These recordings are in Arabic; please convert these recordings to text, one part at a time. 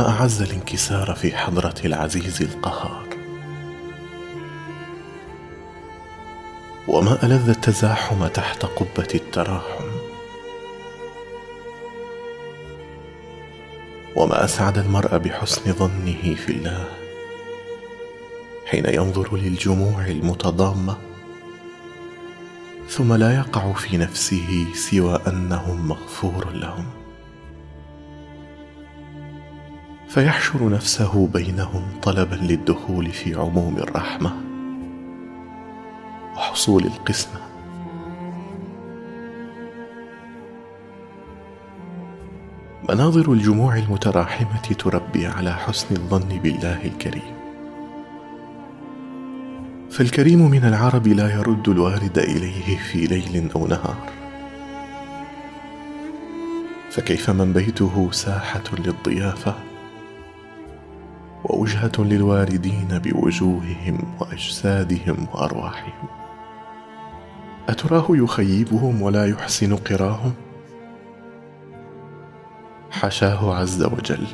أعز الانكسار في حضرة العزيز القهار. وما ألذ التزاحم تحت قبة التراحم. وما أسعد المرء بحسن ظنه في الله. حين ينظر للجموع المتضامة. ثم لا يقع في نفسه سوى أنهم مغفور لهم. فيحشر نفسه بينهم طلبا للدخول في عموم الرحمة وحصول القسمة. مناظر الجموع المتراحمة تربي على حسن الظن بالله الكريم. فالكريم من العرب لا يرد الوارد إليه في ليل أو نهار. فكيف من بيته ساحة للضيافة؟ ووجهه للواردين بوجوههم وأجسادهم وأرواحهم. أتراه يخيبهم ولا يحسن قراهم؟ حشاه عز وجل.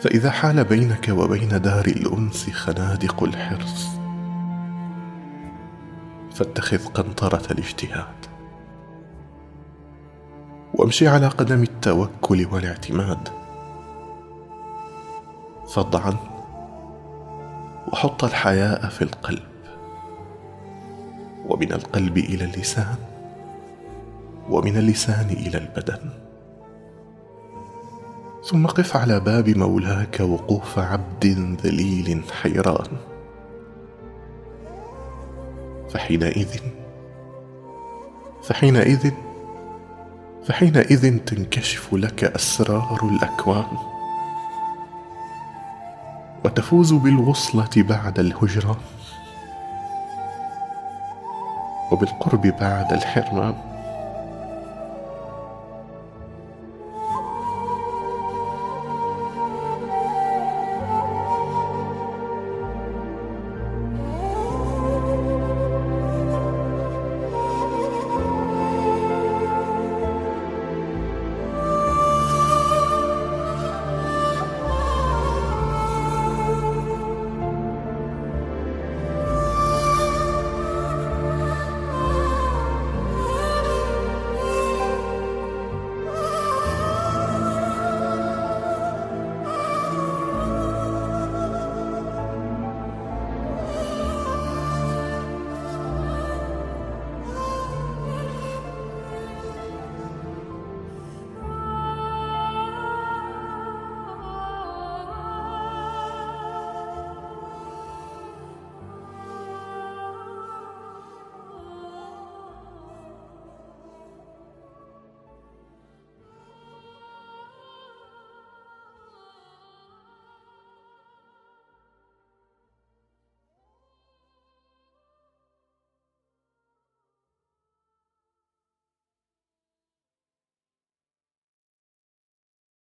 فإذا حال بينك وبين دار الأنس خنادق الحرص فاتخذ قنطرة الاجتهاد. وامشي على قدم التوكل والاعتماد. فضعا وحط الحياء في القلب ومن القلب إلى اللسان ومن اللسان إلى البدن. ثم قف على باب مولاك وقوف عبد ذليل حيران. فحينئذ فحينئذ فحينئذ تنكشف لك أسرار الأكوان. وتفوز بالوصلة بعد الهجرة وبالقرب بعد الحرمان.